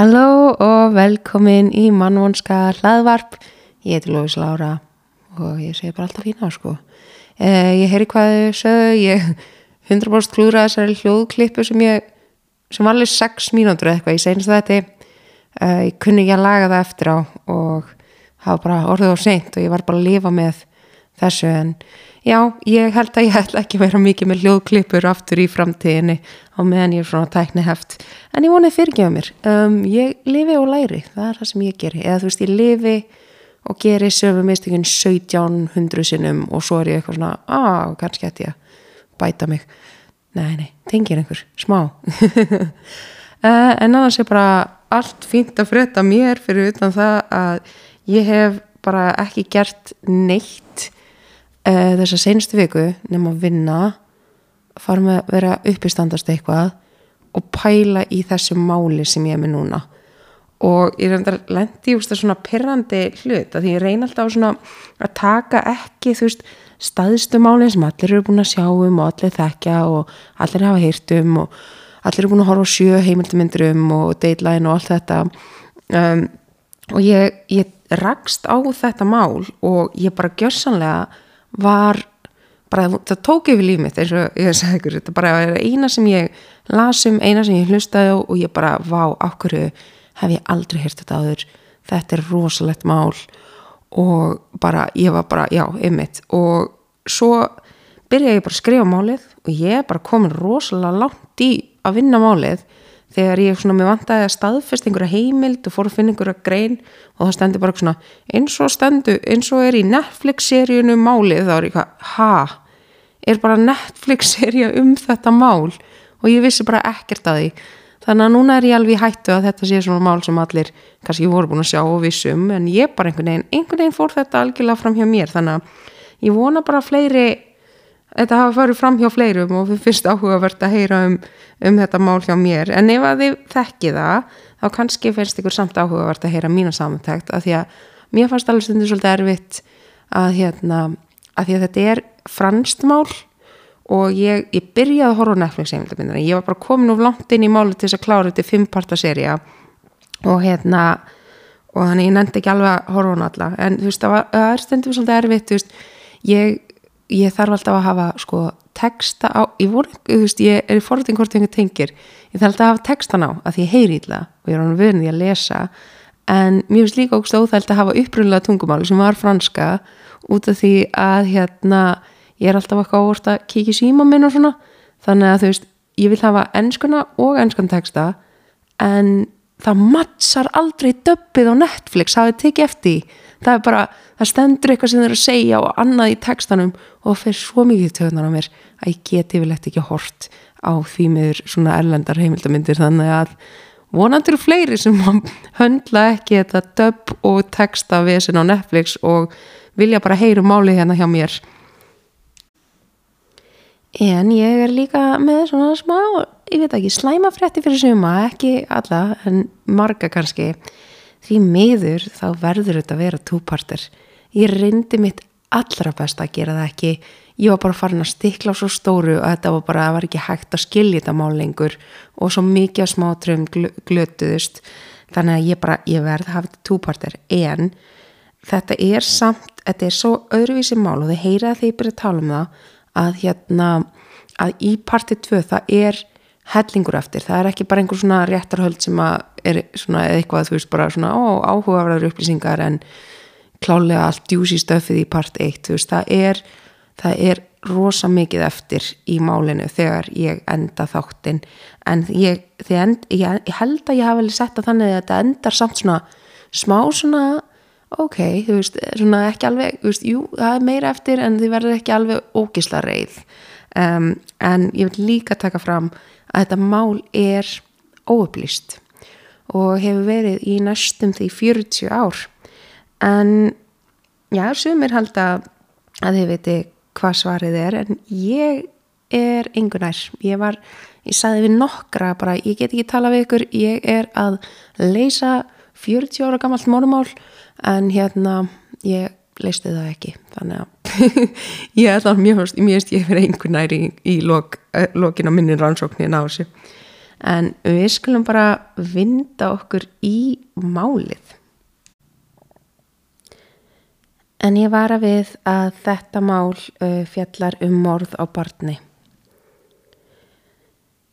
Halló og velkomin í mannvonska hlaðvarp. Ég heiti Lóis Lára og ég segi bara alltaf fína sko. Eh, ég heyri hvað þau sögðu, ég 100% klúra þessari hljóðklippu sem ég, sem var alveg 6 mínútur eitthvað, ég segnast þetta. Eh, ég kunni ekki að laga það eftir á og hafa bara orðið á seint og ég var bara að lifa með þessu en já, ég held að ég ætla ekki að vera mikið með hljóðklippur aftur í framtíðinni á meðan ég er svona tækni heft en ég vonið fyrirgefa mér. Um, ég lifi og læri, það er það sem ég geri. Eða þú veist, ég lifi og geri sömu mistökun 1700 sinnum og svo er ég eitthvað svona að, kannski ætti ég að bæta mig. Nei, nei, tengir einhver, smá. Uh, en annars er bara allt fínt að frétta mér fyrir utan það að ég hef bara ekki gert neitt uh, þessa senstu viku nema að vinna fara með að vera uppistandast eitthvað og pæla í þessu máli sem ég er með núna. Og ég reyndar lendi í svona perrandi hlut að ég reyna alltaf svona að taka ekki þú veist staðstu málinn sem allir eru búin að sjá um og allir þekkja og allir hafa heyrt um og allir eru búin að horfa á sjö heimildumindur um og dateline og allt þetta. Um, og ég, ég rakst á þetta mál og ég bara gjörsanlega var bara, það tók yfir líf mitt eins og ég sagði ykkur, þetta bara er eina sem ég lasum, eina sem ég hlustaði og ég bara, vá, ákveðu hef ég aldrei hýrt þetta áður? Þetta er rosalegt mál og bara, ég var bara, já, ymmit og svo byrjaði ég bara að skrifa málið og ég er bara komin rosalega langt í að vinna málið þegar ég svona með vantæði að staðfest einhverja heimild og fór að finna einhverja grein og það stendur bara svona eins og stendu, eins og er í Netflix-seríunu málið þá er ég hvað, ha? Er bara Netflix-seríu um þetta mál? Og ég vissi bara ekkert að því. Þannig að núna er ég alveg hættu að þetta sé svona mál sem allir kannski voru búin að sjá og vissum en ég bara einhvern veginn, einhvern veginn fór þetta algjörlega fram hjá mér. Þannig að ég vona bara fleiri þetta hafa farið fram hjá fleirum og við finnst áhugavert að heyra um, um þetta mál hjá mér. En ef að þið þekki það þá kannski finnst ykkur samt áhugavert að heyra mína samantækt af því að mér fannst alveg stundir svolítið erfitt að, hérna, að að þetta er franst mál og ég, ég byrjaði að horfa á Netflix heimildamindina, ég var bara komin úr langt inn í máli til þess að klára þetta fimmparta seria og hérna og þannig ég nefndi ekki alveg að horfa á hana alla. En þú veist það, var, það er stundir svolítið erfitt veist, ég ég þarf alltaf að hafa sko texta á, ég, voru, veist, ég er í forðin hvort einhver tengir. Ég þarf alltaf að hafa textan á að því ég heyri ítla og ég er ánum vörnið að lesa. En mér finnst líka ógst óþælt að hafa upprunlega tungumáli sem var franska út af því að hérna ég er alltaf eitthvað ávort að kíkja síma minn og svona. Þannig að þú veist ég vil hafa ennskuna og ennskan texta en það mattsar aldrei döppið á Netflix hafið tekið eftir það er bara, það stendur eitthvað sem þeir að segja og annað í textanum og það fer svo mikið töðunar á mér að ég geti vel eftir ekki hort á því meður svona erlendar heimildamindir þannig að vonandur fleiri sem höndla ekki þetta döpp og texta við þessin á Netflix og vilja bara heyru um máli hérna hjá mér. En ég er líka með svona smá, ég veit ekki slæmafrætti fyrir suma, ekki alla en marga kannski. Því miður þá verður þetta að vera túpartir ég reyndi mitt allra best að gera það ekki. Ég var bara farin að stikla á svo stóru og þetta var bara, það var ekki hægt að skilja þetta mál lengur. Og svo mikið að smátröfum glötuðust. Þannig að ég bara, ég verði að hafa þetta túpartir en þetta er samt, þetta er svo öðruvísi mál og þið heyra að þið byrja að tala um það að hérna, að í parti 2 það er hellingur eftir, það er ekki bara einhver svona réttarhöld sem að er svona eitthvað þú veist bara svona ó, áhugaverðar upplýsingar en klálega allt djúsi stöfið í part 1 þú veist það er, það er rosa mikið eftir í málinu þegar ég enda þáttinn. En ég, end, ég, held að ég hafa vel sett að þannig að þetta endar samt svona smá svona ok, þú veist, svona ekki alveg þú veist, jú, það er meira eftir en þið verður ekki alveg ógisla reið. Um, en ég vil líka taka fram að þetta mál er óupplýst og hefur verið í næstum því 40 ár en já, sumir halda að þið viti hvað svarið er en ég er engunær, ég var ég saði við nokkra bara, ég get ekki tala við ykkur, ég er að leysa 40 ára gammalt mórumál en hérna ég leisti það ekki. Þannig að ég er þannig mjög, mjög ég verið næri í, í lok, eh, lokin á minni rannsóknin á þessu. En við skulum bara vinda okkur í málið en ég var að við að þetta mál fjallar um morð á barni.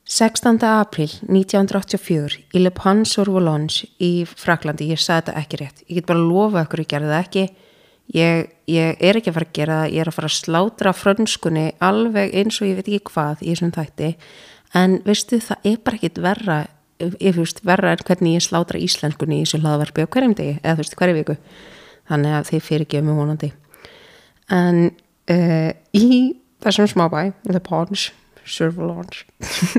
16. april 1984 í Le Pans-sur-Volange í Fraklandi, ég sagði þetta ekki rétt. Ég get bara að lofa okkur að gera það ekki. Ég, ég er ekki að fara að gera það. Ég er að fara að slátra frönskunni alveg eins og ég veit ekki hvað í þessum þætti. En veistu það er bara ekkit verra ég fyrst verra en hvernig ég slátra íslenskunni í þessu hlaðverfi á hverjum degi eða þú veist hverju viku þannig að þeir fyrir um vonandi en uh, í þessum smábæ Le Pans Surveillance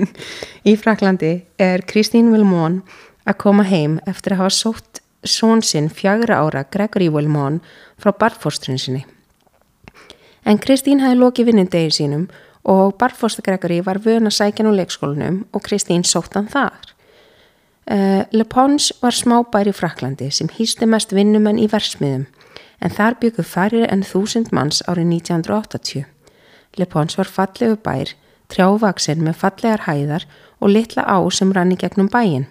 í Fraklandi er Kristín Vilmón að koma heim eftir að hafa sótt són sinn fjagra ára Gregory Vilmón frá barfóstrinu sinni. En Kristín hafi lokið vinnindegið sínum og barfóstra Gregory var vöna sækjan úr leikskólanum og Kristín sótt hann þar. Uh, Le Pons var smábær í Fraklandi sem hýsti mest vinnumenn í versmiðum en þar byggu færri en þúsund manns árið 1980. Le Pons var fallegu bær trjávaksinn með fallegar hæðar og litla á sem rann í gegnum bæin.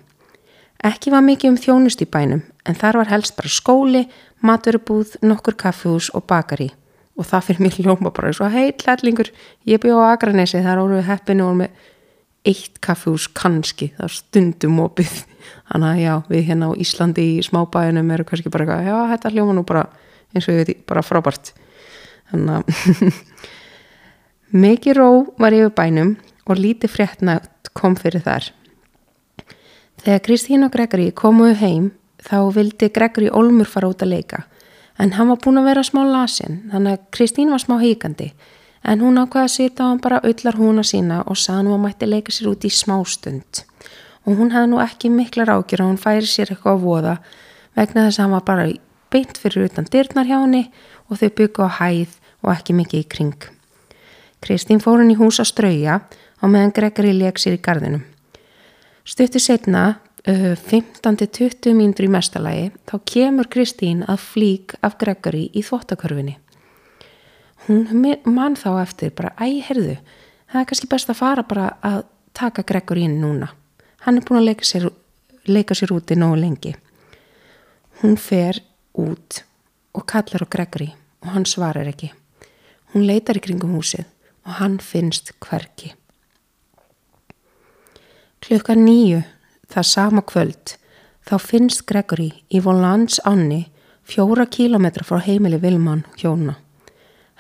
Ekki var mikið um þjónust í bænum en þar var helst bara skóli, maturubúð, nokkur kaffehús og bakari og það fyrir mér ljóma bara svo hei hlætlingur, ég byrja á Akranesi þar við heppinu og með eitt kaffehús kannski, það er stundum opið, þannig að já við hérna á Íslandi í smábæinum eru kannski bara eitthvað, já þetta ljóma nú bara eins og ég veit, bara frábært. Þannig að Mikið ró var yfir bænum og lítið fréttnætt kom fyrir þar. Þegar Kristín og Gregory komuðu heim þá vildi Gregory Olmur fara út að leika en hann var búin að vera smá lasin þannig að Kristín var smá híkandi en hún ákvaði að sita á hann bara öllar húna sína og sað hann að mætti leika sér út í smástund og hún hefði nú ekki miklar ágjur og hún færi sér eitthvað á voða vegna þess að hann var bara beint fyrir utan dyrnar hjá henni og þau byggja á hæð og ekki mikið í kring. Kristín fór hann í hús að strauja á meðan Gregory leik sér í gardinum. Stuttu setna, 15-20 mínútur í mestalagi, þá kemur Kristín að flík af Gregory í þvottakörfinni. Hún mann þá eftir bara, æg, herðu, það er kannski best að fara bara að taka Gregory inn núna. Hann er búin að leika sér, leika sér úti nógu lengi. Hún fer út og kallar á Gregory og hann svarar ekki. Hún leitar í kringum húsið og hann finnst hverki. Klukka nýju, það sama kvöld, þá finnst Gregory í Volans ánni fjóra kílometra frá heimili Vilman hjóna.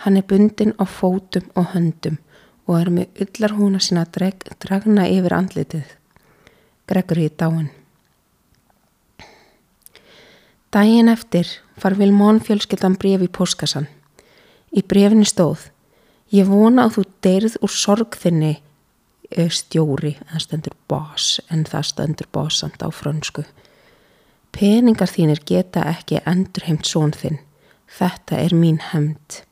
Hann er bundin á fótum og höndum og er með yllar húna sína dreg, dragna yfir andlitið. Gregory er dáin. Dægin eftir far Vilmón fjölskyldan bref í póskassan. Í brefni stóð Ég vona að þú deyrið úr sorgþinni eh, stjóri, það stendur boss en það stendur boss samt á frönsku. Peningar þínir geta ekki endurheimt són þinn. Þetta er mín hemd.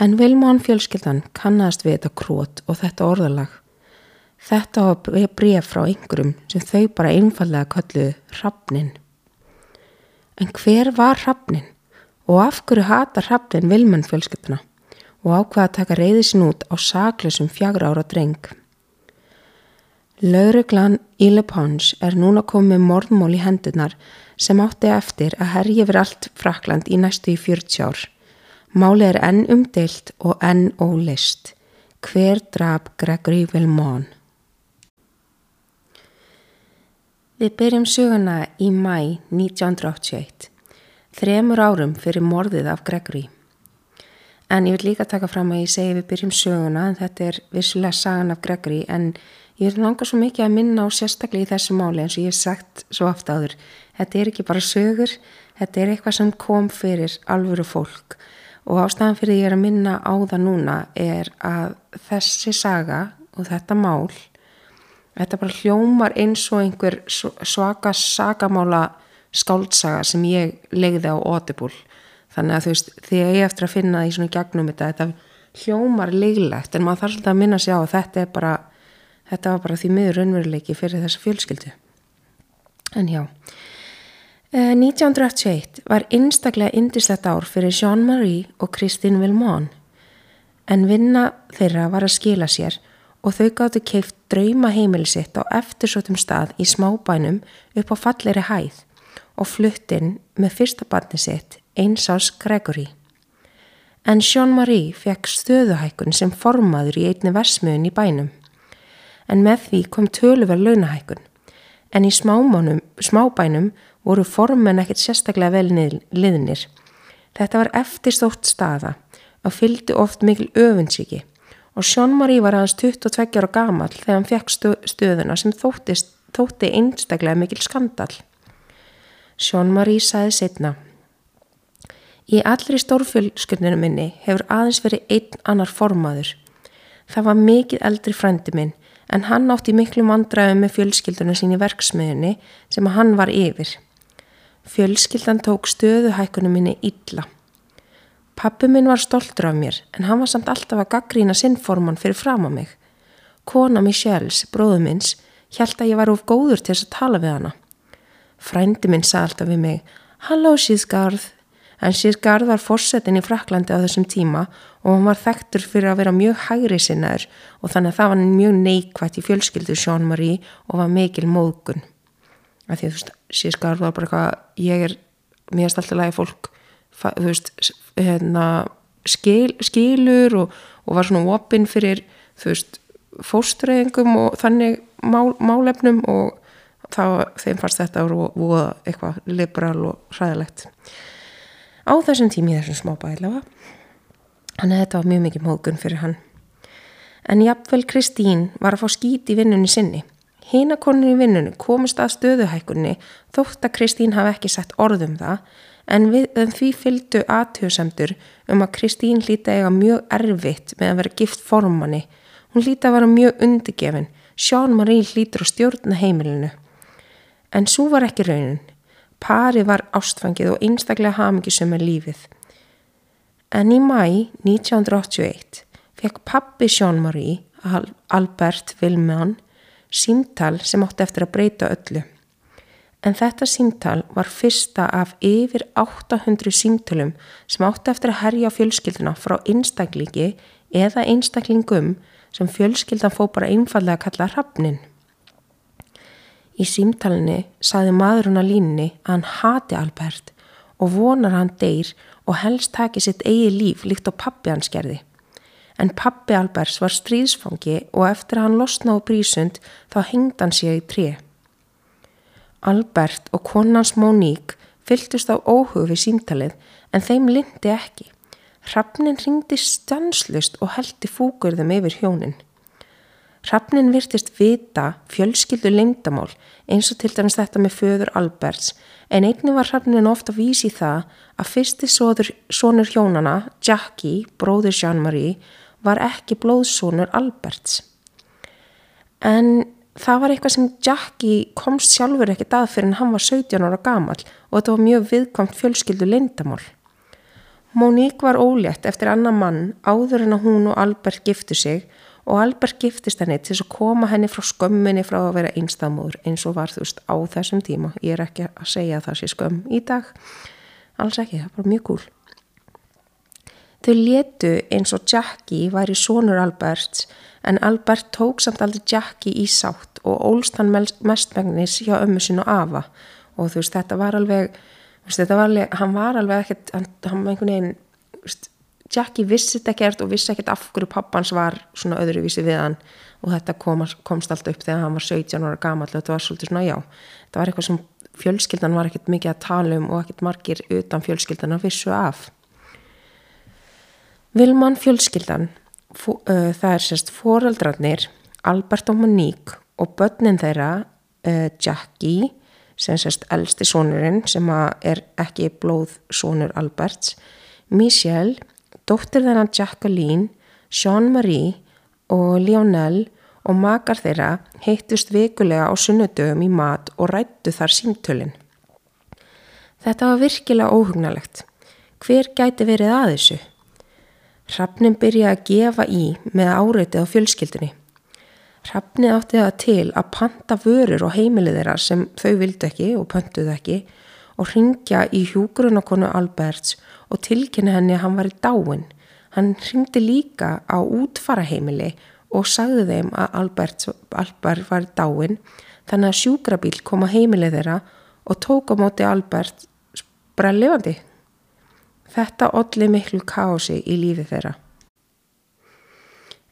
En Vilmán fjölskyldan kannast við þetta krót og þetta orðalag. Þetta var bref frá einhverjum sem þau bara einfallega kölluðu Hrafnin. En hver var Hrafnin? Og af hverju hata Hrafnin Vilmán fjölskyldana? og ákvaða að taka reyði sin út á saklusum fjagra ára dreng. Lauruglan Íle Pons er núna komið morðmól í hendunar sem átti eftir að herja yfir allt Frakland í næstu í 40 ár. Máli er enn umdeilt og enn ólist. Hver draf Gregory Vilmón? Við byrjum söguna í mæ 1981, þremur árum fyrir morðið af Gregory. En ég vil líka taka fram að ég segi við byrjum söguna en þetta er vissulega sagan af Gregory en ég vil langa svo mikið að minna á sérstaklega í þessu máli eins og ég hef sagt svo ofta áður. Þetta er ekki bara sögur, þetta er eitthvað sem kom fyrir alvöru fólk og ástæðan fyrir ég er að minna á það núna er að þessi saga og þetta mál, þetta bara hljómar eins og einhver svaka sagamála skáltsaga sem ég legði á Audible. Þannig að þú veist, þegar ég eftir að finna því svona gegnum þetta, þetta hljómar leiglegt en maður þarf svolítið að minna sig á að þetta er bara, þetta var bara því miður raunveruleiki fyrir þessa fjölskyldu. En já 1981 eh, var einstaklega indislegt ár fyrir Jean-Marie og Christine Vilmón en vinna þeirra var að skila sér og þau gáttu keift drauma heimili sitt á eftirsótum stað í smábænum upp á falleri hæð og fluttinn með fyrsta barni sitt einsás Gregory. En Jean-Marie fekk stöðuhækkun sem formaður í einni versmiðun í bænum. En með því kom töluverð launahækkun. En í smábænum voru formen ekkert sérstaklega vel liðnir. Þetta var eftirstótt staða og fylgdi oft mikil öfunnsiki og Jean-Marie var aðeins 22 ára gamal þegar hann fekk stöðuna sem þóttist, þótti einstaklega mikil skandal. Jean-Marie sagði setna Í allri stórfjölskyldinu minni hefur aðeins verið einn annar formaður. Það var mikið eldri frendi minn en hann átti miklu mandræðu með fjölskyldunum sín í verksmiðunni sem hann var yfir. Fjölskyldan tók stöðuhækunum minni illa. Pappi minn var stoltur af mér en hann var samt alltaf að gaggrína sinnforman fyrir fram á mig. Kona Michels, bróðu minns, held að ég var of góður til þess að tala við hana. Frændi minn sagði alltaf við mig, Halló síðsgarð, en Sýrgard var fórsetin í Fraklandi á þessum tíma og hann var þekktur fyrir að vera mjög hægri sinnaður og þannig að það var mjög neikvægt í fjölskyldu Jean-Marie og var mikil móðgun af því að þú veist, Sýrgard var bara eitthvað, ég er mjög alltaf lagi fólk þú veist, hérna skil, skilur og, og var svona opinn fyrir, þú veist fóstreyðingum og þannig mál, málefnum og þá þeim fannst þetta að voða eitthvað liberal og hræðilegt. Á þessum tími þessum smábæði allavega þannig að þetta var mjög mikið móðgun fyrir hann. En jafnvel Kristín var að fá skít í vinnunni sinni hínakonin í vinnunni komist að stöðuhækunni þótt að Kristín hafi ekki sett orðum það en, við, en því fylgdu aðtjóðsemdur um að Kristín hlýta eiga mjög erfitt með að vera gift formanni. Hún hlýta að vera mjög undirgefin. Sján Marí hlýtur á stjórna heimilinu. En svo var ekki raunin. Pari var ástfangið og einstaklega hamingisum með lífið. En í mæ 1981 fekk pappi Jean-Marie, Albert Vilman, símtal sem átti eftir að breyta öllu. En þetta símtal var fyrsta af yfir 800 símtölum sem átti eftir að herja fjölskylduna frá einstaklingi eða einstaklingum sem fjölskyldan fó bara einfallega að kalla hrafnin. Í símtalinni saði maðurinn á línni að hann hati Albert og vonar hann deyr og helst taki sitt eigi líf líkt á pappi hans gerði. En pappi Alberts var stríðsfangi og eftir að hann losna á brísund þá hengd hann sig í tré. Albert og konans Móník fylgtust á óhug við símtalið en þeim lindi ekki. Hrafnin ringdi stanslust og heldi fúkurðum yfir hjónin. Hrafnin virtist vita fjölskyldu lengdamál eins og til dæmis þetta með föður Alberts en einni var hrafnin ofta vísi það að fyrsti sónur hjónana, Jackie, bróður Jean-Marie, var ekki blóðsónur Alberts. En það var eitthvað sem Jackie komst sjálfur ekkert að fyrir en hann var 17 ára gamal og þetta var mjög viðkvæmt fjölskyldu lengdamál. Monique var ólétt eftir annar mann áður en að hún og Albert giftu sig og Albert giftist henni til að koma henni frá skömminni frá að vera einstamúður eins og var þú veist á þessum tíma ég er ekki að segja að það sé skömm í dag alls ekki, það bara mjög gúl þau letu eins og Jackie væri sonur Alberts en Albert tók samt aldrei Jackie í sátt og ólst hann mestmengnis hjá ömmu sin og afa. Og þú veist þetta var alveg þetta var alveg, hann var alveg ekkert hann, hann var einhvern veginn veist, Jackie vissi þetta ekkert og vissi ekkert af hverju pappans var svona öðruvísi við hann. Og þetta kom, komst alltaf upp þegar hann var 17 ára gammal og þetta var svolítið svona já þetta var eitthvað sem fjölskyldan var ekkert mikið að tala um og ekkert margir utan fjölskyldan að vissu af Vilman fjölskyldan uh, það er sérst foreldrarnir Albert og Monique og börnin þeirra uh, Jackie sem sérst elsti sónurinn sem er ekki blóðsónur Alberts Michelle Dóttir þennan Jacqueline, Jean-Marie og Lionel og makar þeirra heittust vikulega á sunnudögum í mat og rættu þar símtölinn. Þetta var virkilega óhugnalegt. Hver gæti verið að þessu? Hrafnin byrjaði að gefa í með áreitið á fjölskyldinni. Hrafnið átti það til að panta vörur og heimilið þeirra sem þau vildu ekki og pöntuðu ekki og ringja í hjúgrunarkonu Alberts og tilkynna henni að hann var í dáin. Hann ringdi líka á útfaraheimili og sagði þeim að Albert, Albert var dáin þannig að sjúkrabíl kom á heimilið þeirra og tók á móti Albert bara lifandi. Þetta olli miklu kási í lífi þeirra.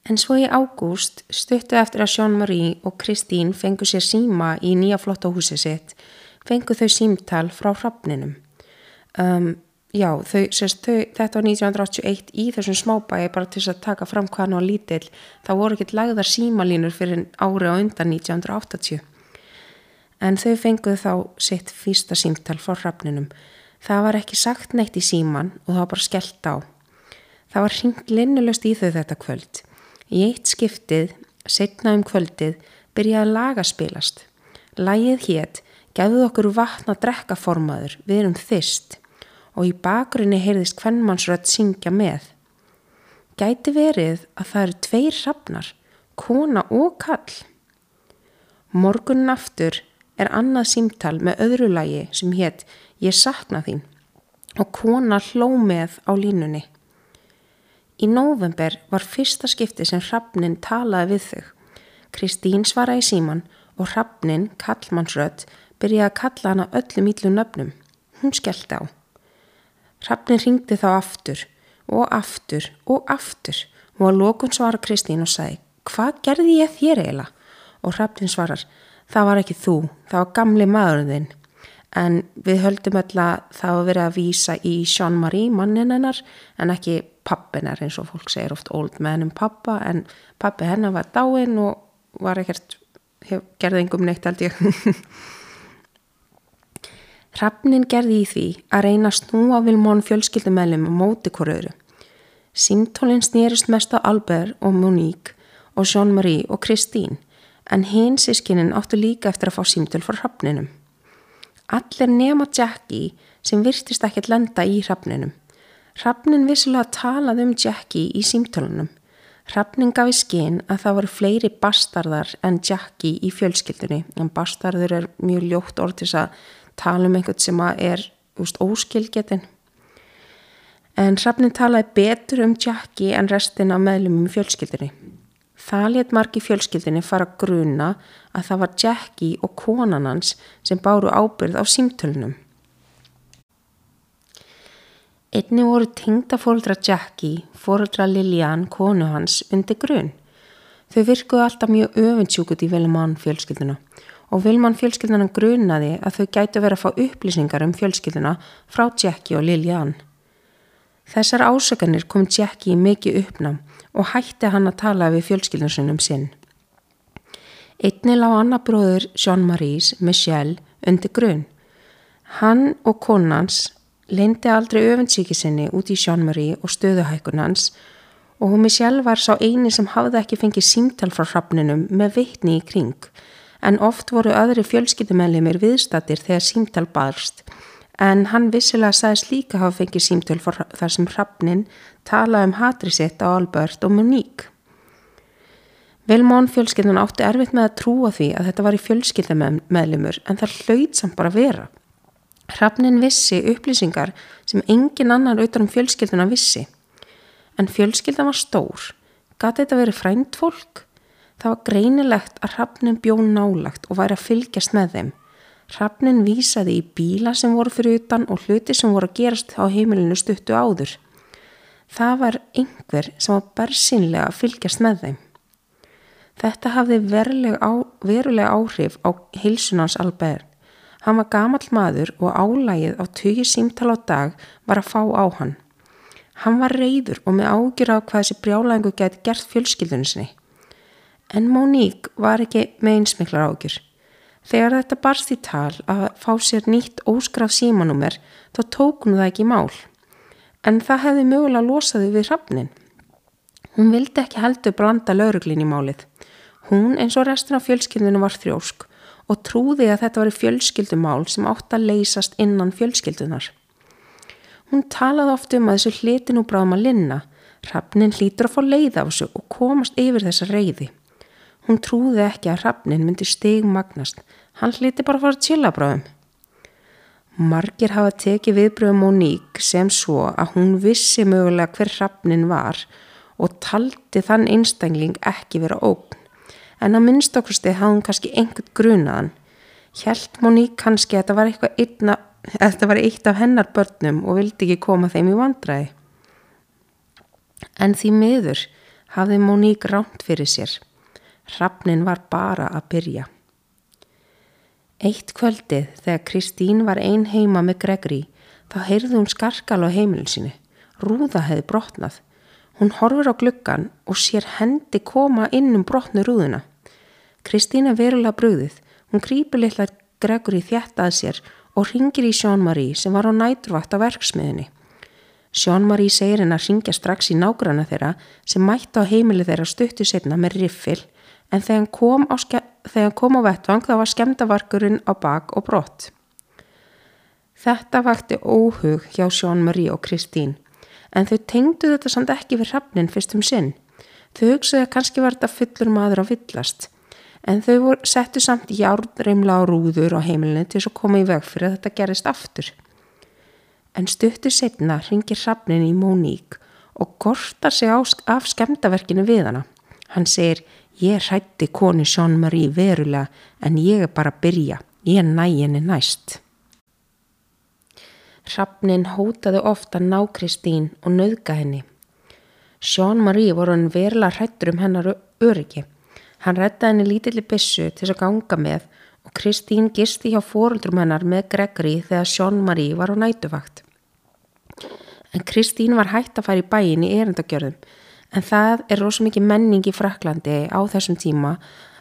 En svo í ágúst stuttu eftir að Jean-Marie og Kristín fengu sér síma í nýja flotta húsi sitt, fengu þau símtal frá hrafninum. Um, já, þau, sérst, þau, þetta var 1981 í þessum smábæi bara til að taka fram hvaðan á lítill, það voru ekkert lagðar símalínur fyrir ári á undan 1980. En þau fenguðu þá sitt fyrsta símtal frá hrafninum. Það var ekki sagt neitt í síman og það var bara skellt á. Það var hringt linnulöst í þau þetta kvöld. Í eitt skiptið, setna um kvöldið, byrjaði lag að spilast. Lægið hétt, gefðu okkur vatna drekkaformaður, við erum þyst og í bakgrunni heyrðist hvernmannsrött syngja með. Gæti verið að það eru tveir hrafnar, kona og kall. Morgunin aftur er annað símtal með öðru lægi sem hétt Ég sakna þín og kona hló með á línunni. Í nóvember var fyrsta skipti sem Hrafnin talaði við þau. Kristín svaraði síman og Hrafnin, kallmannsrött, byrjaði að kalla hana öllum íllu nöfnum. Hún skellti á. Hrafnin ringdi þá aftur og aftur og aftur og að lókun svara Kristín og sagði Hvað gerði ég þér eiginlega? Og Hrafnin svarar Það var ekki þú, það var gamli maðurinn þinn. En við höldum öll að það var verið að vísa í Jean-Marie mannin hennar en ekki pappinar eins og fólk segir oft old man um pappa. En pappi hennar var dáinn og var ekkert gerði engum neitt held ég. Hrafnin gerði í því að reyna að snúa Vilmón fjölskyldumælum móti hverju Símtólinn snýrist mest á Albert og Monique og Jean-Marie og Christine en hinn sískinin áttu líka eftir að fá símtöl frá hrafninum Allir nema Jackie sem virtist ekkert lenda í hrafninum Hrafnin vissilega talaði um Jackie í símtölunum. Hrafnin gaf í skinn að það voru fleiri bastarðar en Jackie í fjölskyldunni. En bastarður er mjög ljótt orð til að tala um einhvern sem er úst, óskilgetin. En Hrafnin talaði betur um Jackie en restin af meðlumum í fjölskyldunni. Það let margi fjölskyldunni fara gruna að það var Jackie og konan hans sem báru ábyrð á símtölunum. Einni voru tengda fóruldra Jackie, fóruldra Lilian, konu hans, undir grunn. Þau virkuðu alltaf mjög öfundsjúkut í Vilmann fjölskylduna og Vilmann fjölskylduna grunnaði að þau gætu verið að fá upplýsingar um fjölskylduna frá Jackie og Lilian. Þessar ásökanir kom Jackie mikið uppnám og hætti hann að tala við fjölskyldunasunum sinn. Einni lág annar bróður Jean-Maries, Michel, undir grunn. Hann og konans leindi aldrei öfundsíki sinni út í Jean-Marie og stöðuhækunans og sjálf var sá eini sem hafði ekki fengið símtal frá hrafninum með vittni í kring en oft voru öðri fjölskyldumennlimir viðstattir þegar símtal barst en hann vissilega sagðist líka hafa fengið símtal þar sem hrafnin talaði um hatri sitt á Albert og Monique. Vilmón fjölskyldan átti erfitt með að trúa því að þetta var í fjölskyldumennlimur en það hlaut samt bara vera. Hrafnin vissi upplýsingar sem engin annar auðvitað um fjölskylduna vissi. En fjölskyldan var stór. Gati þetta verið frænt fólk? Það var greinilegt að hrafnin bjón nálagt og væri að fylgjast með þeim. Hrafnin vísaði í bíla sem voru fyrir utan og hluti sem voru að gerast á heimilinu stuttu áður. Það var einhver sem var bersinlega að fylgjast með þeim. Þetta hafði verulega áhrif á heilsunans albert Hann var gamal maður og álægið á tugi símtal á dag var að fá á hann. Hann var reyður og með ágjur á hvað þessi brjálæðingu geti gert fjölskyldunni sinni. En Móník var ekki með einsmiklar ágjur. Þegar þetta barst í tal að fá sér nýtt óskraf símanúmer þá tók hún það ekki mál. En það hefði mögulega losaði við hrafnin. Hún vildi ekki heldur branda lauruglin í málið. Hún eins og restin af fjölskyldunum var þrjósk og trúði að þetta var fjölskyldumál sem átt að leysast innan fjölskyldunar. Hún talaði oft um að þessu hlitin og bráðum að linna, Hrafnin hlýtur að fá leið á þessu og komast yfir þessa reyði. Hún trúði ekki að Hrafnin myndi stig magnast, hann hlýti bara að fara tjila bráðum. Margir hafa tekið viðbröðum Móník sem svo að hún vissi mögulega hver Hrafnin var og taldi þann einstængling ekki vera ógn. En að minnst okkursti hafði hún kannski einhvern grunaðan. Hjælt Móník kannski að þetta var, einna, að þetta var eitt af hennar börnum og vildi ekki koma þeim í vandræði. En því miður hafði Móník ránt fyrir sér. Hrafnin var bara að byrja. Eitt kvöldið þegar Kristín var ein heima með Gregri þá heyrði hún skarkal á heimilin sinni. Rúða hefði brotnað. Hún horfur á gluggan og sér hendi koma inn um brotnu rúðuna. Kristín er verulega bröðið. Hún grýpur litla Gregri þjætt að sér og ringir í Sjón-Marí sem var á næturvakt á verksmiðinni. Sjón-Marí segir henn að ringja strax í nágrana þeirra sem mætti á heimili þeirra stuttu setna með riffil en þegar hann kom á, kom á vettvang þá var skemdavarkurinn á bak og brott. Þetta vakti óhug hjá Sjón-Marie og Kristín en þau tengdu þetta samt ekki við hrafnin fyrst um sinn. Þau hugsaði að kannski var þetta fullur maður á villast en þau voru, settu samt járnreimla á rúður á heimilinu til þess að koma í veg fyrir að þetta gerist aftur. En stuttu setna ringir hrafnin í Móník og kortar sig af skemdaverkinu við hana. Hann segir, ég hrætti konu Sjón-Marie verulega en ég er bara að byrja, ég er næginni næst. Hrafnin hótaði ofta ná Kristín og nöðga henni. Jean-Marie voru hann verla hrættur um hennar öryggi. Hann rettaði henni lítilli bissu til að ganga með og Kristín gisti hjá fóruldrum hennar með Gregory þegar Jean-Marie var á nætuvakt. En Kristín var hægt að fara í bæin í erindagjörðum en það er rosa mikið menning í Fraklandi á þessum tíma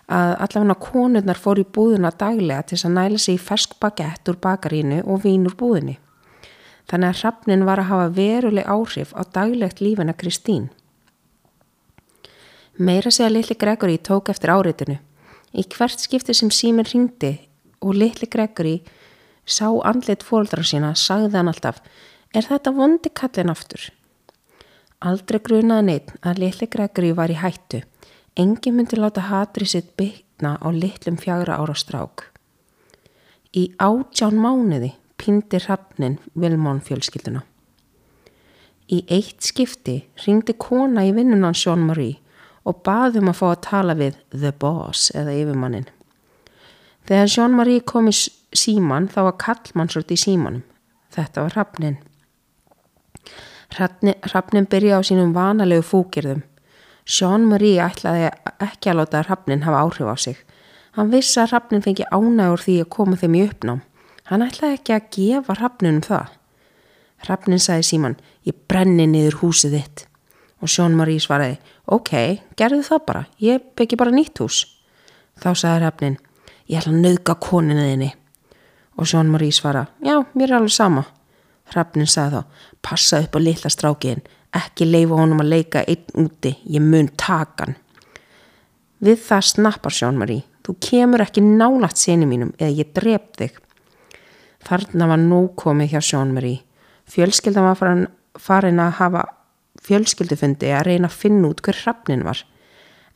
að allavega konurnar fór í búðuna daglega til að næla sig í fersk bagett úr bakarínu og vín úr búðinni. Þannig að hrafnin var að hafa veruleg áhrif á daglegt lífina Kristín. Meira segja litli Gregory tók eftir áreitinu. Í hvert skipti sem síminn ringdi og litli Gregory sá andlit fóldra sína, sagði hann alltaf, er þetta vondi kallin aftur? Aldrei grunaði neitt að litli Gregory var í hættu. Engi myndi láta hatri sitt byggna á litlum fjagra ára strák. Í átján mánuði pindi hrafnin Vilmón fjölskylduna. Í eitt skipti ringdi kona í vinnunan Sjón Marie og baðum að fá að tala við The Boss eða yfirmannin. Þegar Sjón Marie kom í síman þá var kallmannsröld í símanum. Þetta var hrafnin. Hrafnin byrja á sínum vanalegu fúkirðum. Sjón Marie ætlaði ekki að láta hrafnin hafa áhrif á sig. Hann vissi að hrafnin fengi ánægur því að koma þeim í uppnám. Hann ætlaði ekki að gefa hrafnunum það. Hrafnin sagði síman, ég brenni niður húsið þitt. Og Marí svaraði, ok, gerðu það bara, ég byggi bara nýtt hús. Þá sagði hrafnin, ég ætla að nauðga koninu þinni. Og Sjón Marí svaraði, já, mér er alveg sama. Hrafnin sagði þá, passa upp á litla strákiðin, ekki leifa honum að leika einn úti, ég mun takan. Við það snappar Sjón Marí, þú kemur ekki nálagt séni mínum eða ég drep þig. Þarna var nú komið hjá Sjónmeri. Fjölskyldan var farin, farin að hafa fjölskyldufundi að reyna að finna út hver hrafnin var.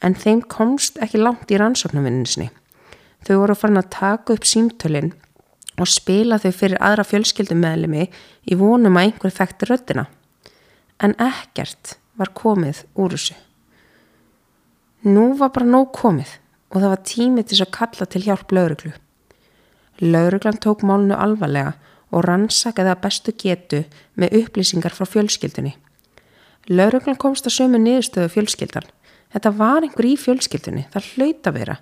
En þeim komst ekki langt í rannsóknarvinninsni. Þau voru farin að taka upp símtölinn og spila þau fyrir aðra fjölskyldumæðlimi í vonum að einhver þekkti röddina. En ekkert var komið úr þessu. Nú var bara nóg komið og það var tímið til að kalla til hjálp lauruglu. Lauruglan tók málnu alvarlega og rannsakaði að bestu getu með upplýsingar frá fjölskyldunni. Lauruglan komst að sömu niðurstöðu fjölskyldan. Þetta var einhver í fjölskyldunni, það hlaut að vera.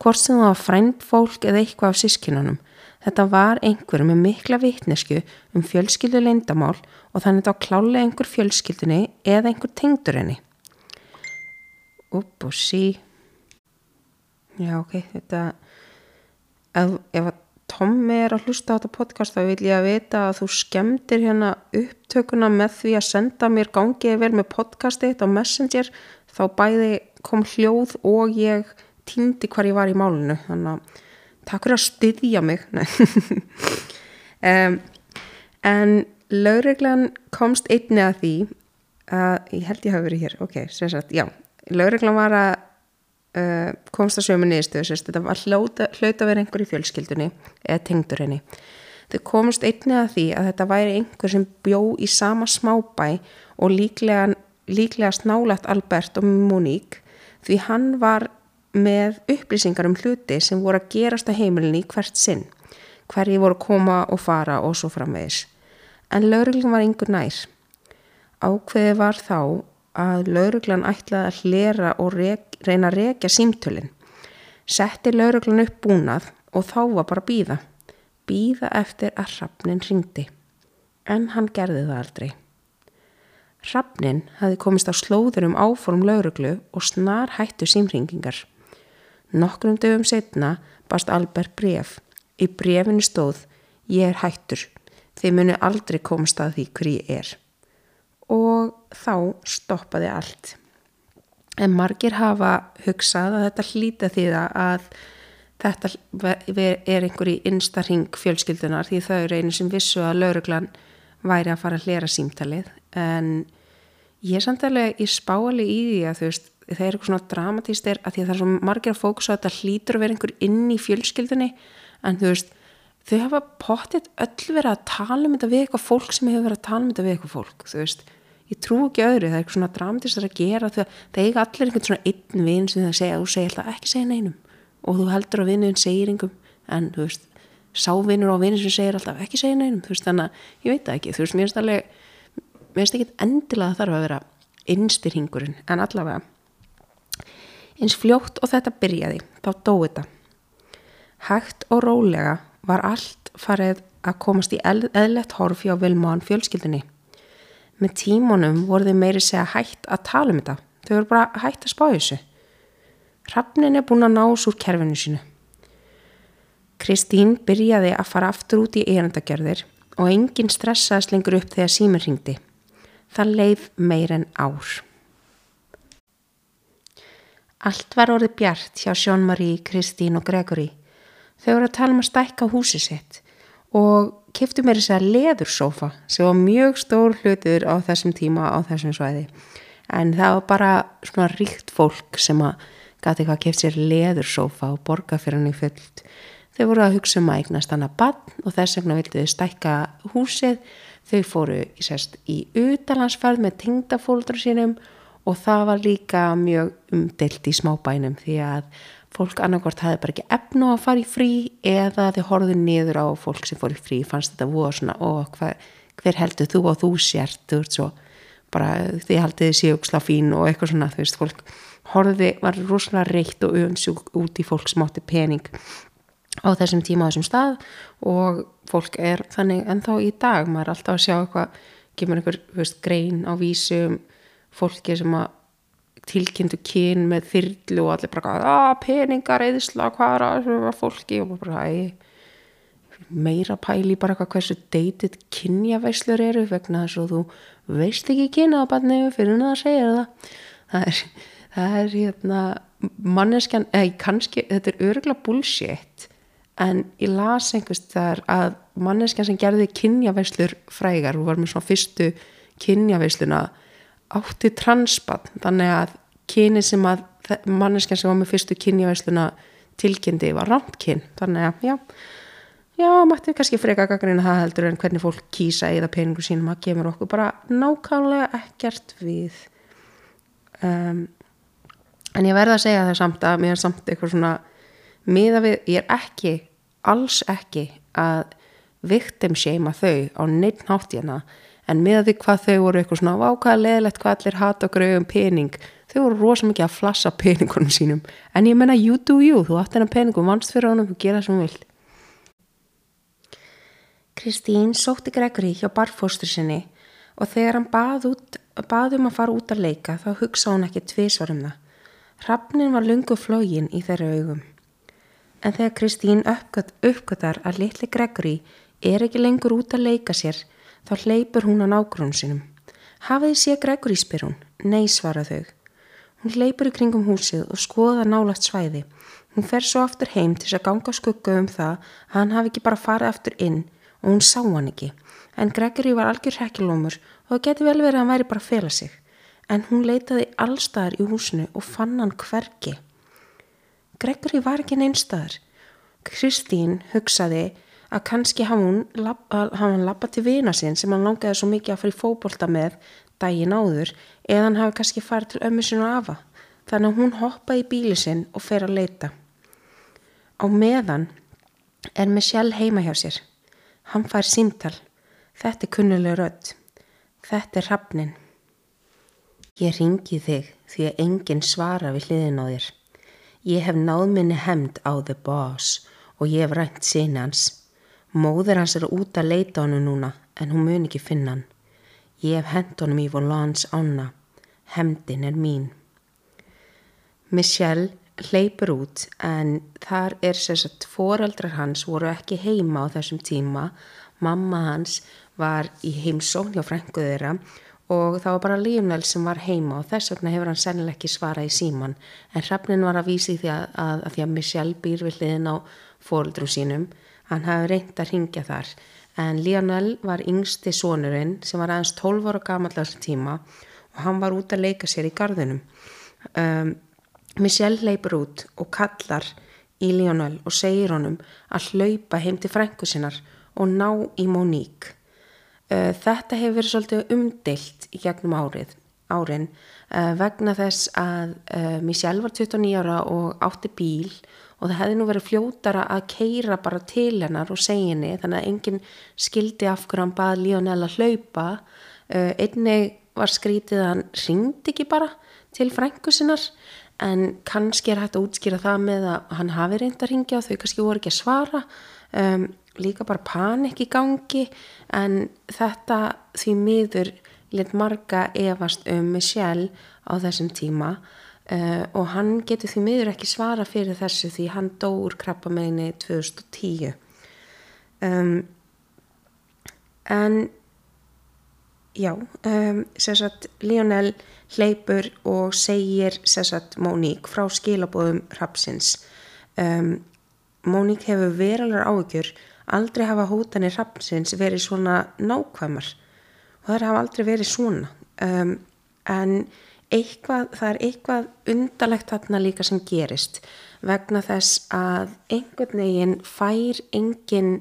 Hvort sem það var frænd fólk eða eitthvað af sískinunum. Þetta var einhver með mikla vitnesku um fjölskyldu leindamál og þannig þá klálega einhver fjölskyldunni eða einhver tengdur henni. Upp og sí. Já, ok, þetta... Ef, ef Tommi er að hlusta á þetta podcast þá vil ég að vita að þú skemmtir hérna upptökuna með því að senda mér gangið vel með podcastið á Messenger þá bæði kom hljóð og ég týndi hvar ég var í málunu þannig að takk fyrir að styðja mig. Um, en laurreglan komst einni að því að ég held ég hafi verið hér ok, sem sagt, já laurreglan var að uh, komst að sömu niðurstöðu sérst, þetta var hlauta, hlauta verið einhver í fjölskyldunni eða tengdur henni. Þau komst einnig að því að þetta væri einhver sem bjó í sama smábæ og líklega líklega snálegt Albert og Monique því hann var með upplýsingar um hluti sem voru að gerast á heimilinni hvert sinn, hverji voru að koma og fara og svo framvegis. En lauruglum var yngur nær. Ákveði var þá að lauruglan ætlaði að hlera og rek, reyna að rekja símtölinn. Setti lauruglan upp búnað og þá var bara býða. Býða eftir að Hrafnin ringdi. En hann gerði það aldrei. Hrafnin hafi komist á slóður um áform lauruglu og snar hættu símringingar. Nokkrum dögum setna bast Albert bref. Í brefinu stóð Ég er hættur. Þið muni aldrei komast að því hver ég er. Og þá stoppaði allt. En margir hafa hugsað að þetta hlýta því að þetta er einhver í instarhing fjölskyldunar því þau eru einu sem vissu að lauruglan væri að fara að hlera símtalið en ég er samt alveg í spáali í því að þú veist það er eitthvað svona dramatíst er að því að það er svo margir að fókusa að þetta hlýtur að vera einhver inn í fjölskyldunni. En þú veist þau hafa potið öll verið að tala um þetta við eitthvað fólk sem hefur verið að tala um þetta við eitthvað fólk þú veist. Ég trú ekki öðru, það er eitthvað svona dramatist að gera þegar það eiga allir einhvern svona einn vinn sem það segja, þú segir alltaf ekki segja neinum. Og þú heldur á vinnuðin segir einhverjum en þú veist, sávinnur á vinnu sem segir alltaf eins fljótt og þetta byrjaði, þá dói þetta hægt og rólega var allt farið að komast í eðlert horfi á Vilmán fjölskyldinni með tímunum voru þau meiri segja hægt að tala um þetta. Þau voru bara hægt að spá þessu. Hrafnin er búin að ná úr kerfinu sínu. Kristín byrjaði að fara aftur út í erandagerðir og enginn stressaðist lengur upp þegar símur ringdi. Það leið meir en ár. Allt var orðið bjart hjá Sjón-Marie, Kristín og Gregory. Þau voru að tala um að stækka húsi sitt og kiftu mér þess að leðursófa sem var mjög stór hlutur á þessum tíma á þessum svæði. En það var bara svona ríkt fólk sem að gæti eitthvað að kift sér leðursófa og borga fyrir hann í fullt. Þau voru að hugsa um að eignast hann að bann og þess vegna vildu þau stækka húsið. Þau fóru í, í utalansferð með tingdafóldur sínum og það var líka mjög umdelt í smábænum því að fólk annarkort hafði bara ekki efnu að fara í frí eða þau horfðu niður á fólk sem fór í frí, fannst þetta voða svona og hver, hver heldur þú og þú sért? Þú ert svo, bara þið haldið þið séu slá fín og eitthvað svona þú veist, fólk horfði, var rosalega reitt og önsjúk út í fólk sem átti pening á þessum tíma á þessum stað. Og fólk er þannig ennþá í dag, maður er alltaf að sjá eitthvað, kemur einhver veist, grein á vísum fólki sem að tilkynntu kyn með þyrlu og allir bara að peningar eðisla hvað að það var fólki? Og bara æ, meira pæli bara eitthvað hversu deytið kynjaveislur eru vegna þess að þú veist ekki barnið fyrir hún að segja það það. Er, það er hérna manneskjan, eða kannski þetta er öruglega bullshit en ég las einhvers þar að manneskjan sem gerði kynjaveislur frægar, hún var með svona fyrstu kynjaveisluna átti transbann þannig að kyni sem að manneskjan sem var með fyrstu kynjavæsluna tilkynnti var rámtkyn þannig að já, já, mætti kannski freka gaggrina það heldur en hvernig fólk kýsa eða peningur sínum að gemur okkur bara nákvæmlega ekkert við. Um, en ég verða að segja það samt að mér er samt eitthvað svona miða við, ég er ekki alls ekki að victim shame að þau á neitt nátt hérna en með því hvað þau voru eitthvað svona vákaða leðilegt hvað allir hata og gröðum pening þau voru rosa mikið að flassa peningunum sínum. En ég menna you do you þú átt hennar peningum, vannst fyrir honum og gera sem hún vil Kristín sótti Gregory hjá barfóstur sinni og þegar hann bað, út, bað um að fara út að leika þá hugsa hún ekki tvísvar um það. Hrafnin var lungu flógin í þeirra augum. En þegar Kristín uppgötar að litli Gregory er ekki lengur út að leika sér Þá hleypur hún á nágrunum sinum. Hafiði sé Gregory spyr hún. Nei, svara þau. Hún hleypur í kringum húsið og skoða nálagt svæði. Hún fer svo aftur heim til þess að ganga skugga um það að hann hafi ekki bara farið aftur inn og hún sá hann ekki. En Gregory var algjör hekkilómur og það geti vel verið að hann væri bara að fela sig. En hún leitaði allstaðar í húsinu og fann hann hverki. Gregory var ekki neinstaðar. Kristín hugsaði að kannski hann lappað til vina sinn sem hann langaði svo mikið að fara í fókbólta með daginn áður eða hann hafi kannski farið til ömmu sinu afa. Þannig að hún hoppa í bíli sinn og fer að leita. Á meðan er Michelle heima hjá sér. Hann fær símtal. Þetta er kunnuleg rödd. Þetta er hafnin ég ringi þig því að enginn svara við hliðin á þér. Ég hef náð minni hemd á the boss og ég hef rænt sína hans móður hans er út að leita honum núna en hún mun ekki finna hann. Ég hef hend honum í volans ána. Hemdin er mín. Michelle hleypur út en þar er sérsagt foreldrar hans voru ekki heima á þessum tíma. Mamma hans var í heimsókn hjá frænguð þeirra og það var bara Lionel sem var heima og þess vegna hefur hann sennileg ekki svara í síman en hrafnin var að vísi því að, að, að því að Michelle býr við hliðin á foreldrum sínum hann hafi reynd að ringja þar en Lionel var yngsti sonurinn sem var aðeins 12 ára þessum tíma og hann var út að leika sér í gardunum um, Michelle leipur út og kallar í Lionel og segir honum að hlaupa heim til frængu sinnar og ná í Monique. Uh, þetta hefur verið svolítið umdeilt í gegnum árið, árin uh, vegna þess að uh, Michelle var 29 ára og átti bíl og það hefði nú verið fljótara að keira bara til hennar og segja henni þannig að enginn skildi af hverju hann bað Lionel að hlaupa. Einnig var skrítið að hann ringdi ekki bara til frængu sinnar en kannski er hægt að útskýra það með að hann hafi reynd að ringja og þau kannski voru ekki að svara um, líka bara panik í gangi en þetta því miður lit marga efast um Michelle á þessum tíma uh, og hann getur því miður ekki svara fyrir þessu því hann dó úr krabbameini 2010 um, en já, um, sérsagt Lionel hleypur og segir sérsagt Móník frá skilabóðum Rapsins um, Móník hefur veralur áökjur aldrei hafa hótanir Rapsins verið svona nákvæmar. Og það hafa aldrei verið svona. Um, en eitthvað, það er eitthvað undarlegt þarna líka sem gerist vegna þess að einhvern veginn fær engin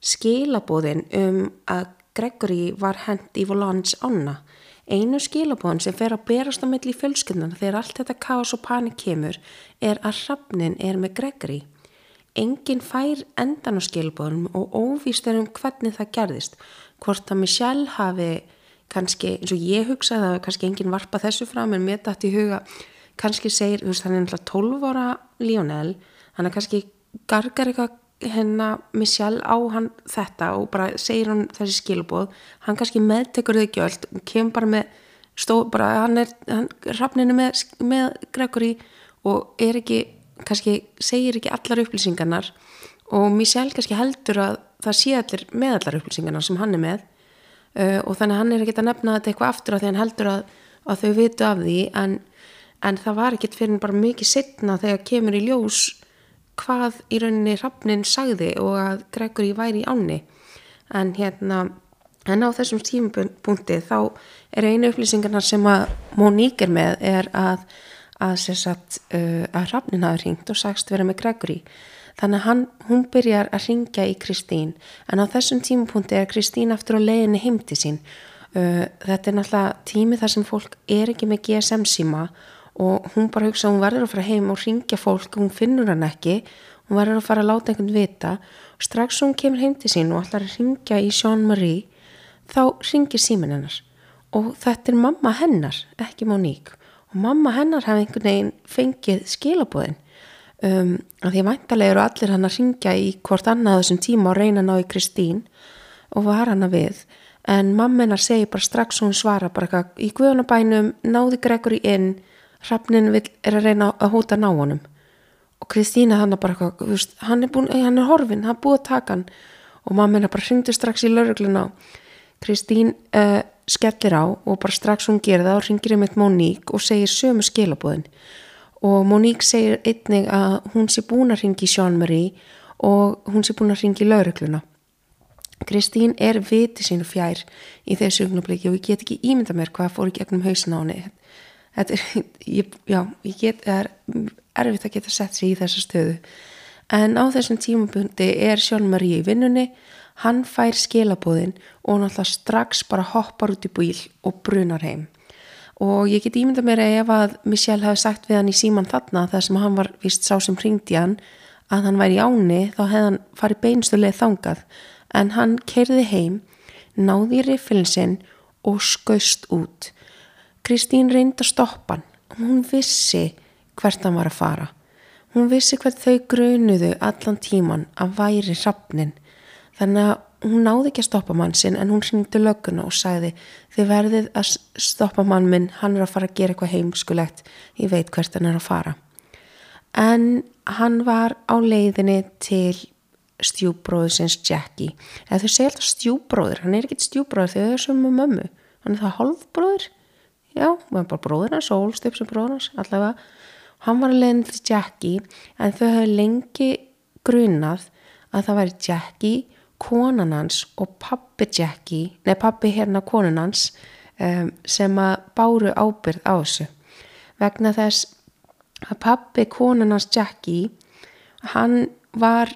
skilabóðin um að Gregory var hend í volans ána. Einu skilabóðan sem fer að berast á milli fjölskyndan þegar allt þetta kás og panik kemur er að hrafnin er með Gregory. Engin fær endan á skilabóðanum og óvíst er um hvernig það gerðist. Hvort að Michelle hafi kannski, eins og ég hugsaði að kannski engin varpa þessu fram en mér dætt í huga, kannski segir, veist, hann er náttúrulega 12 ára Lionel, hann er kannski gargar eitthvað hennar Michelle á hann þetta og bara segir hann þessi skilbóð hann kannski meðtekur þau gjöld kemur bara með stó, bara hann er rafninu með, með Gregory og er ekki kannski segir ekki allar upplýsingarnar og Michelle kannski heldur að það sé allir með allar upplýsingarnar sem hann er með uh, og þannig hann er ekki að nefna þetta eitthvað aftur að því hann heldur að, að þau vitu af því en, en það var ekkit fyrir bara mikið setna þegar kemur í ljós hvað í rauninni Hrafnin sagði og að Gregory væri í ánni. En hérna en á þessum tímupunkti þá er einu upplýsingarna sem að Monique er með er að að, sagt, uh, að Hrafnin hafi ringt og sagst vera með Gregory þannig hann, hún byrjar að ringja í Kristín. En á þessum tímupunkti er Kristín aftur á leiðinni heimti sín. Þetta er náttúrulega tími þar sem fólk er ekki með GSM síma og hún bara hugsa að hún verður að fara heim og ringja fólk og hún finnur hann ekki. Hún verður að fara að láta einhvern vita. Og strax hún kemur heim til sín og ætlar að ringja í Jean-Marie þá ringir símin hennar. Og þetta er mamma hennar, ekki Monique. Og mamma hennar hafi einhvern veginn fengið skilabóðin um, að því væntalega eru allir hann að ringja í hvort annað þessum tíma og reyna að ná í Kristín. Og var hann að við. En mamma hennar segir bara strax og hún svara bara eitthvað í guðunabænum náði Gregory inn. Hrafnin er að reyna að hóta ná honum. Og Kristína þannig bara eitthvað, hann er, búin, hann er horfin, hann er búið að taka hann. Og mamma hennar bara hringdi strax í laurugluna Kristín uh, skellir á og bara strax hún gerir það og ringir um eitt Móník og segir sömu skilabóðin og Móník segir einnig að hún sé búin að ringi Jean-Marie og hún sé búin að ringi laurugluna Kristín er viti sínu fjær í þessu ugnubliki og ég get ekki ímynda mér hvað fór í gegnum hausin á henni. Þetta er, ég, já, ég get, er erfitt að geta sett sér í þessa stöðu. En á þessum tímabundi er Sjón-Marie í vinnunni hann fær skilabóðin og náttúrulega strax bara hoppar út í bíl og brunar heim og ég get ímynda mér ef að Michelle hefði sagt við hann í síman þarna þar sem hann var vist sá sem hringdi hann að hann væri áni þá hefði hann farið beinstuleg þangað. En hann kerði heim náði í riffilinsinn og skaust út. Kristín reyndi að stoppa hann. Hún vissi hvert hann var að fara. Hún vissi hvert þau grunuðu allan tíman að væri hrappnin þannig að hún náði ekki að stoppa mann sinn en hún hringdi lögguna og sagði þið verðið að stoppa mann minn hann er að fara að gera eitthvað heimskulegt ég veit hvert hann er að fara. En hann var á leiðinni til stjúbróðsins Jackie. Eða þau segja alltaf stjúbróður hann er ekkit stjúbróður þegar þau er sem með mömmu. Hann er það hálfbróður já, hann er bara bróður hans, ólstöp sem bróður hans allavega, hann var að leiðinni til Jackie en þau höfðu lengi grunað að það væri Jackie konan hans og pappi Jackie, nei pappi hérna konan hans um, sem að báru ábyrð á þessu. Vegna þess að pappi konan hans Jackie hann var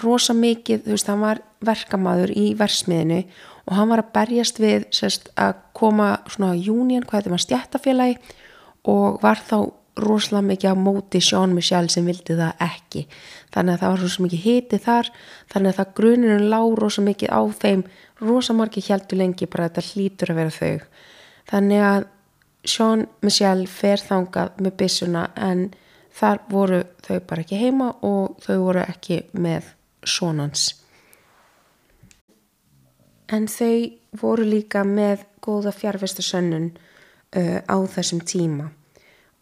rosa mikið, þú veist, hann var verkamaður í versmiðinu og hann var að berjast við sérst, að koma svona júnian, hvað þetta var stjættafélagi og var þá rosalega mikið á móti Sean Michelle sem vildi það ekki. Þannig að það var rosalega mikið hiti þar þannig að það grunirinn lág rosalega mikið á þeim. Rosalega margir heldur lengi bara þetta hlýtur að vera þau. Þannig að Sean Michelle fer þangað með byssuna en þar voru þau bara ekki heima og þau voru ekki með sonans en þau voru líka með góða fjárvestasönnun uh, á þessum tíma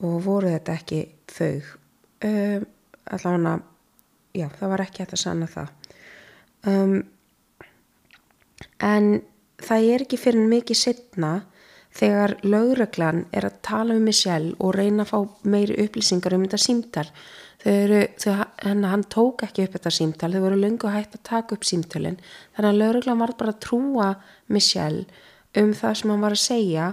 og voru þetta ekki þau? Um, allavega já það var ekki hægt að sanna það. Um, en það er ekki fyrir mikið setna þegar lögreglan er að tala um Michelle og reyna að fá meiri upplýsingar um þetta símtal. Þau eru, þau, hann, hann tók ekki upp þetta símtal, þau voru lungu hægt að taka upp símtalin, þannig að lögreglan var bara að trúa Michelle um það sem hann var að segja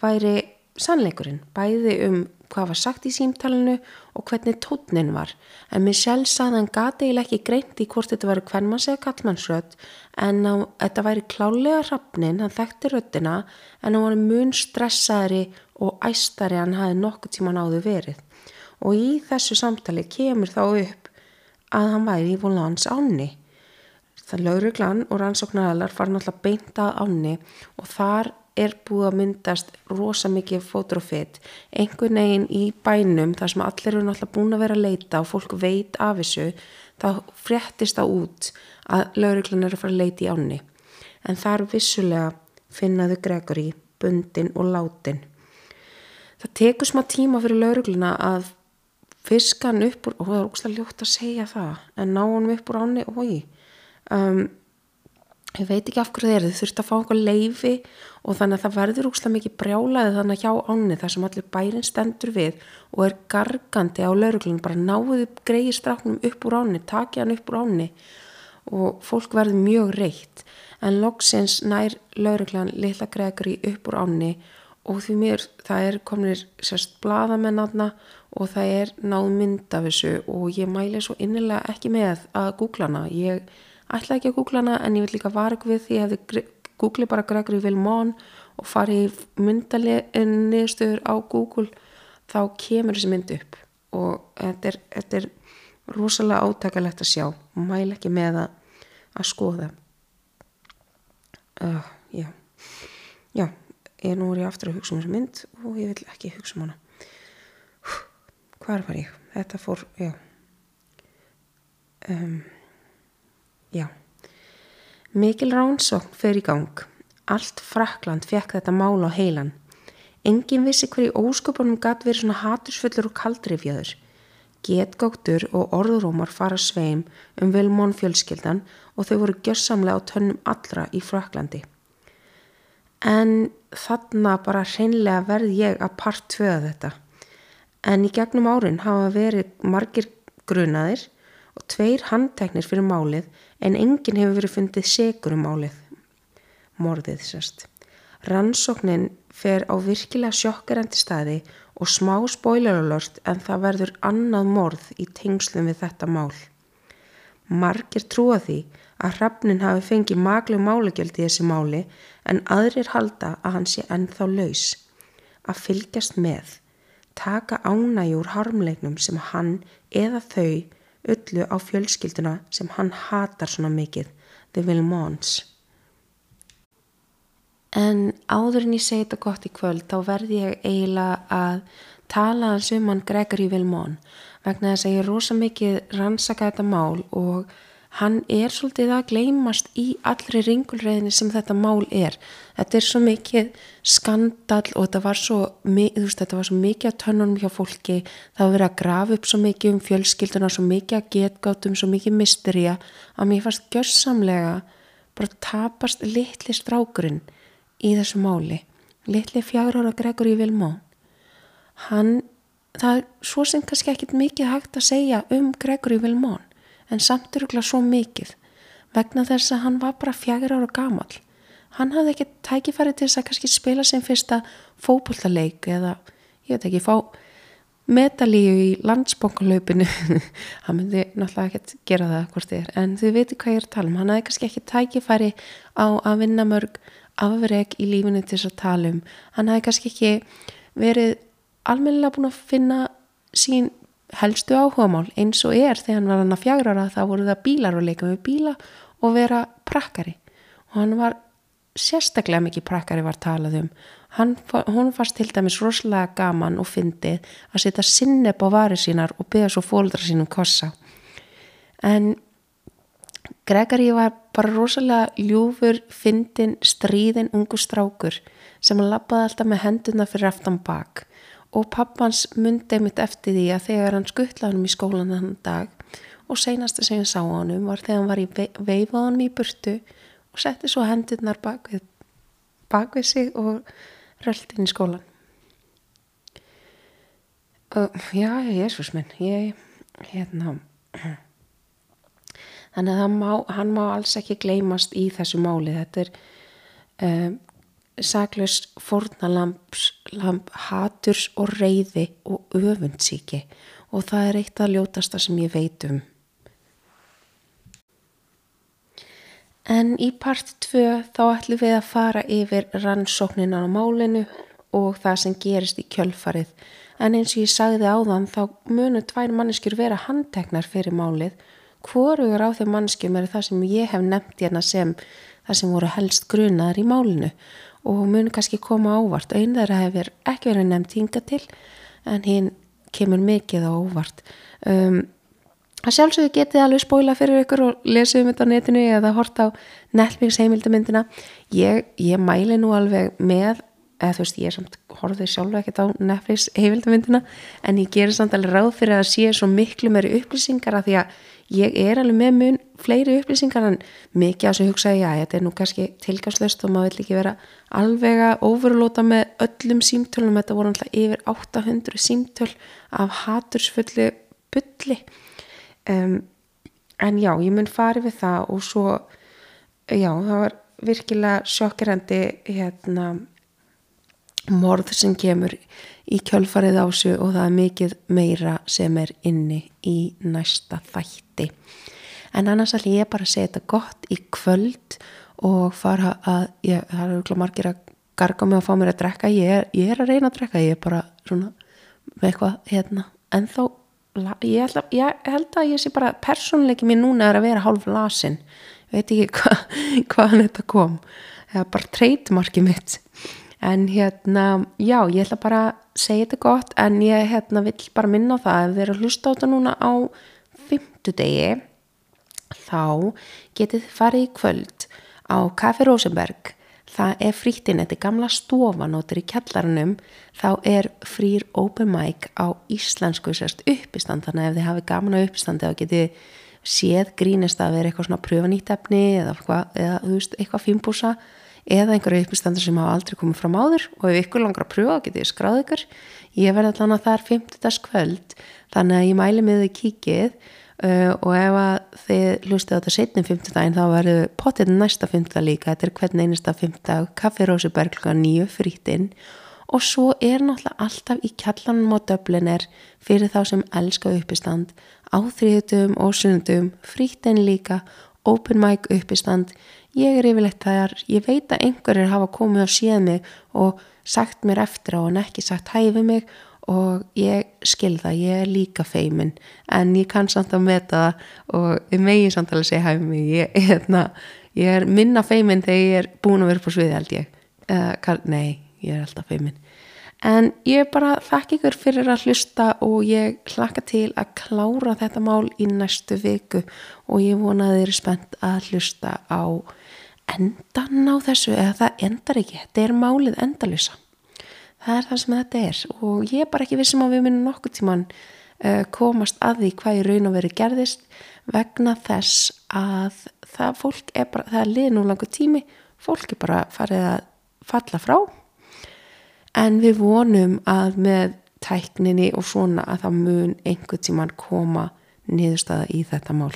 væri sannleikurinn, bæði um hvað var sagt í símtalinu og hvernig tótnin var. En Michelle saði hann gati eiginlega ekki greint í hvort þetta væri hvernmanns eða kallmannsrödd en á, þetta væri klálega hrappnin, hann þekkti röddina en hann var mun stressaðri og æstari hann hafi nokkuð tíman áður verið. Og í þessu samtali kemur þá upp að hann væri í volans áni. Það lauruglan og rannsóknaræðlar fara náttúrulega beintað áni og þar er búið að myndast rosa mikið fótrófitt einhvern veginn í bænum þar sem allir eru náttúrulega búin að vera að leita og fólk veit af þessu þá fréttist það út að lauruglan er að fara að leita í áni en þar vissulega finnaðu Gregory bundin og látin það tekur smá tíma fyrir laurugluna að fiska hann upp úr og það er ógslag ljótt að segja það en ná hann upp úr áni og um, ég veit ekki af hverju þeir þau þurft að fá einhver leifi og þannig að það verður úrslega mikið brjálaði þannig hjá áni þar sem allir bærin stendur við og er gargandi á lauruglunum bara náðu greiði strafnum upp úr áni taki hann upp úr áni og fólk verður mjög reitt. En loksins nær lauruglan litla Gregory upp úr áni og því mér það er kominir sérst bladamennarna og það er náð mynd af þessu og ég mæli svo innilega ekki með að googla hana. Ég ætla ekki að googla hana en ég vil líka ykkur við því að googli bara Gregory Vilmón og fari myndaliðstöður á Google þá kemur þessi mynd upp. Og þetta er, þetta er rosalega átakalegt að sjá. Og mæl ekki með að, að skoða. Uh, já. Já, ég nú er ég aftur að hugsa um þessi mynd og ég vil ekki hugsa um hana. Hvað var ég? þetta fór, já. Um Já. Mikil Ránsókn fer í gang. Allt Frakland fekk þetta mál á heilan. Engin vissi hverju ósköpunum gatt verið svona hatursfullur og kaldrifjöður. Getgóttur og orðurómar fara sveim um Vilmón fjölskyldan og þau voru gjörsamlega á tönnum allra í Fraklandi. En þarna bara hreinlega verð ég að part tvöða þetta. En í gegnum árin hafa verið margir grunaðir og tveir handteknir fyrir málið en enginn hefur verið fundið segur um málið. Morðið sérst. Rannsóknin fer á virkilega sjokkerandi staði og smá spoileralört en það verður annað morð í tengslum við þetta mál. Margir trúa því að hrafnin hafi fengið maglu málegjöld í þessi máli en aðrir halda að hann sé ennþá laus. að fylgjast með, taka ánægjur harmleiknum sem hann eða þau öllu á fjölskylduna sem hann hatar svona mikið, The Vilmons. En áður en ég segi þetta gott í kvöld þá verði ég eiginlega að tala um hann Gregory Vilmon vegna þess að ég er rosa mikið rannsaka þetta mál og hann er svolítið að gleymast í allri ringulreðinni sem þetta mál er. Þetta er svo mikið skandal og þetta var svo, veist, þetta var svo mikið að tönnunum hjá fólki, það var verið að grafa upp svo mikið um fjölskylduna, svo mikið að getgátum, svo mikið mysteria að mér fannst gjörsamlega bara tapast litli strákurinn í þessu máli. Litli fjagur ára Gregory Vilmón. Hann, það er svo sem kannski ekkit mikið hægt að segja um Gregory Vilmón en samt öruglega svo mikið vegna þess að hann var bara fjagur ára gamal. Hann hafði ekki tækifæri til þess að kannski spila sem fyrsta fókbóltaleik eða ég veit ekki, fá medalíu í landsbóngalöpinu hann myndi náttúrulega ekki gera það hvort þið er, en þið veitir hvað ég er að tala um. Hann hafði kannski ekki tækifæri á að vinna mörg afreg í lífinu til þess að tala um. Hann hafði kannski ekki verið almennilega búin að finna sín helstu áhugamál eins og er þegar hann var hann að fjagrara þá voru það bílar og leika með bíla og vera prakkari. Og hann var sérstaklega mikið prakkari var talað um. Hann, hún fannst til dæmis rosalega gaman og fyndið að setja sinneb á varu sínar og byggja svo fólkdra sínum kossa. En Gregory var bara rosalega ljúfur, fyndin, stríðin, ungu strákur sem hann lappaði alltaf með henduna fyrir aftan bak og pappans myndi mitt eftir því að þegar hann skuttlaði hann í skólan þann dag og seinasta sem ég sá hann um var þegar hann var í veifaðan í burtu og setti svo hendurnar bak við, bak við sig og röldi inn í skólan og já, jésús minn ég, hérna þannig að hann má, hann má alls ekki gleymast í þessu máli. Þetta er um, saklaus fornalamp haturs og reyði og öfundsíki og það er eitt af ljótasta sem ég veit um. En í part 2 þá ætlum við að fara yfir rannsóknina á málinu og það sem gerist í kjölfarið. En eins og ég sagði áðan þá munu tvær manneskjur vera handteknar fyrir málið. Hvorugur á þeim manneskjum er það sem ég hef nefnt hérna sem það sem voru helst grunaðar í málinu og mun kannski koma ávart. Einn þeirra hefur ekki verið nefnt hinga til en hinn kemur mikið ávart. Um, að sjálfsögðu getið alveg spóila fyrir ykkur og lesið um þetta á netinu eða horta á Netflix heimildamindina. Ég, ég mæli nú alveg með eða þú veist ég er samt horfið sjálf ekkert á Netflix heimildamindina en ég gerir samt alveg ráð fyrir að sé svo miklu meiri upplýsingar að því að ég er alveg með mun fleiri upplýsingar en mikið að sem hugsa ég að þetta er nú kannski tilgangslöst og maður vill ekki vera alveg að overlóta með öllum símtölunum, þetta voru alltaf yfir 800 símtöl af hatursfulli bylli um, en já, ég mun farið við það og svo já, það var virkilega sjokkirandi hérna morð sem kemur í kjölfarið ásu og það er mikið meira sem er inni í næsta þætti en annars ætlum ég bara að segja þetta gott í kvöld og fara að ég, það eru ekki margir að garga mig að fá mér að drekka. Ég er, ég er að reyna að drekka, ég er bara svona með eitthvað hérna en þó, ég, ætla, ég held að ég sé bara persónleiki mér núna er að vera hálf lasin, veit ekki hvað hvaðan þetta kom. Það er bara treytmarki mitt. En hérna, já, ég ætla bara að segja þetta gott en ég hérna vill bara minna það ef þið eru að hlusta á þetta núna á fymtudegi þá getið farið í kvöld á Café Rosenberg. Það er frítinn, þetta er gamla stofan og þetta er í kjallarunum þá er frýr open mic á íslensku sérst uppistand. Þannig að ef þið hafið gaman á uppistandi þá getið séð grínist að vera eitthvað svona pröfanýttefni eða, eða þú veist, eitthvað fímbúsa eða einhverju uppistandur sem hafa aldrei komið fram áður. Og ef ykkur langar að pröfa getið skráð ykkur. Ég verði allan að það er 50. kvöld þannig að ég mæli með þið kíkið uh, og ef að þið hlustið á þetta setnum 50 daginn þá verður potið næsta 50 líka. Þetta er hvern einasta 50 kaffi Rósiberg klukka nýju frítinn og svo er náttúrulega alltaf í kjallanum á döblin fyrir þá sem elska uppistand. Á þriðutum og sundum frítinn líka open mic uppistand. Ég er yfirleitt þar, ég veit að einhverjir hafa komið og séð mig og sagt mér eftir á en ekki sagt hæfi mig og ég skil það, ég er líka feimin en ég kann samt að meta það og ég megi samt alveg segja hæfi mig ég, hérna, ég er minna feimin þegar ég er búin að vera på sviði held ég. Uh, nei, ég er alltaf feimin. En ég bara þakk ykkur fyrir að hlusta og ég hlakka til að klára þetta mál í næstu viku. Og ég vona að þið eru spennt að hlusta á endan á þessu eða það endar ekki, þetta er málið endalisa það er það sem þetta er. Og ég er bara ekki vissum að við minnum nokkuð tíman uh, komast að því hvað í raun og veri gerðist vegna þess að það fólk er bara, það er liðn og langu tími fólk er bara farið að falla frá. En við vonum að með tækninni og svona að það mun einhver tíman koma niðurstaða í þetta mál.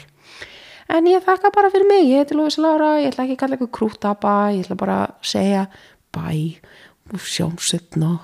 En ég þakka bara fyrir mig, ég heiti Lóis Lára. Ég ætla ekki að kalla eitthvað krútaba ég ætla bara að segja bye og sjáum setna